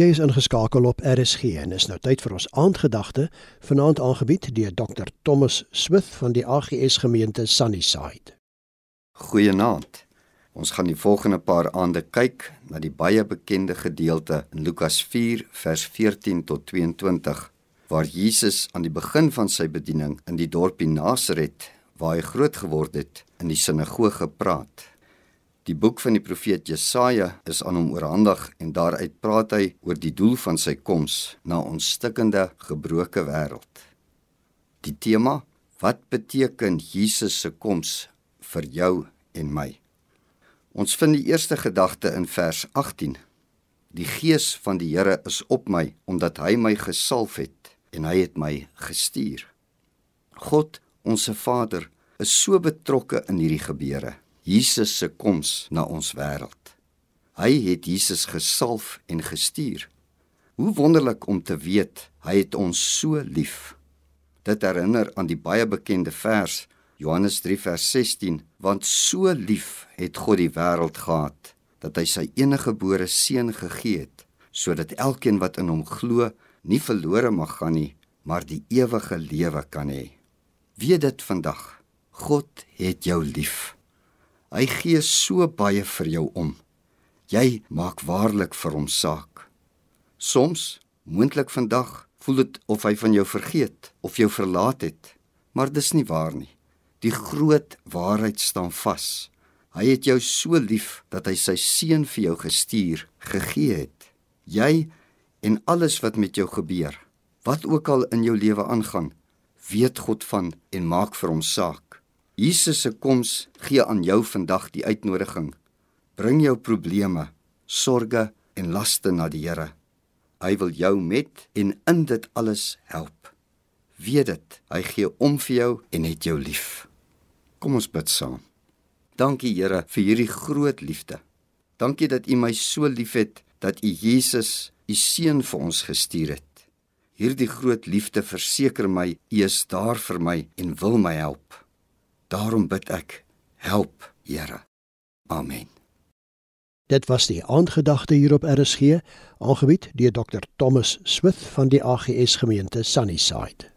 Jy is ingeskakel op RSG en is nou tyd vir ons aandgedagte, vanaand aangebied deur Dr. Thomas Smith van die AGS gemeente Sunnyside. Goeienaand. Ons gaan die volgende paar aande kyk na die baie bekende gedeelte in Lukas 4 vers 14 tot 22 waar Jesus aan die begin van sy bediening in die dorpie Nasaret waar hy groot geword het in die sinagoge praat. Die boek van die profeet Jesaja is aan hom oorhandig en daaruit praat hy oor die doel van sy koms na ons stikkende, gebroke wêreld. Die tema: Wat beteken Jesus se koms vir jou en my? Ons vind die eerste gedagte in vers 18. Die gees van die Here is op my omdat hy my gesalf het en hy het my gestuur. God, ons Vader, is so betrokke in hierdie gebeure. Jesus se koms na ons wêreld. Hy het Jesus gesalf en gestuur. Hoe wonderlik om te weet hy het ons so lief. Dit herinner aan die baie bekende vers Johannes 3 vers 16, want so lief het God die wêreld gehad dat hy sy enige gebore seun gegee het sodat elkeen wat in hom glo nie verlore mag gaan nie, maar die ewige lewe kan hê. Weet dit vandag. God het jou lief. Hy gee so baie vir jou om. Jy maak waarlik vir hom saak. Soms, moontlik vandag, voel dit of hy van jou vergeet of jou verlaat het, maar dis nie waar nie. Die groot waarheid staan vas. Hy het jou so lief dat hy sy seun vir jou gestuur, gegee het. Jy en alles wat met jou gebeur, wat ook al in jou lewe aangaan, weet God van en maak vir hom saak. Jesus se koms gee aan jou vandag die uitnodiging. Bring jou probleme, sorges en laste na die Here. Hy wil jou met en in dit alles help. Weet dit, hy gee om vir jou en het jou lief. Kom ons bid saam. Dankie Here vir hierdie groot liefde. Dankie dat U my so liefhet dat U Jesus, U seun vir ons gestuur het. Hierdie groot liefde verseker my U is daar vir my en wil my help. Daarom bid ek, help, Here. Amen. Dit was die aandgedagte hier op RSG, aangebied deur Dr. Thomas Smith van die AGS gemeente Sunnyside.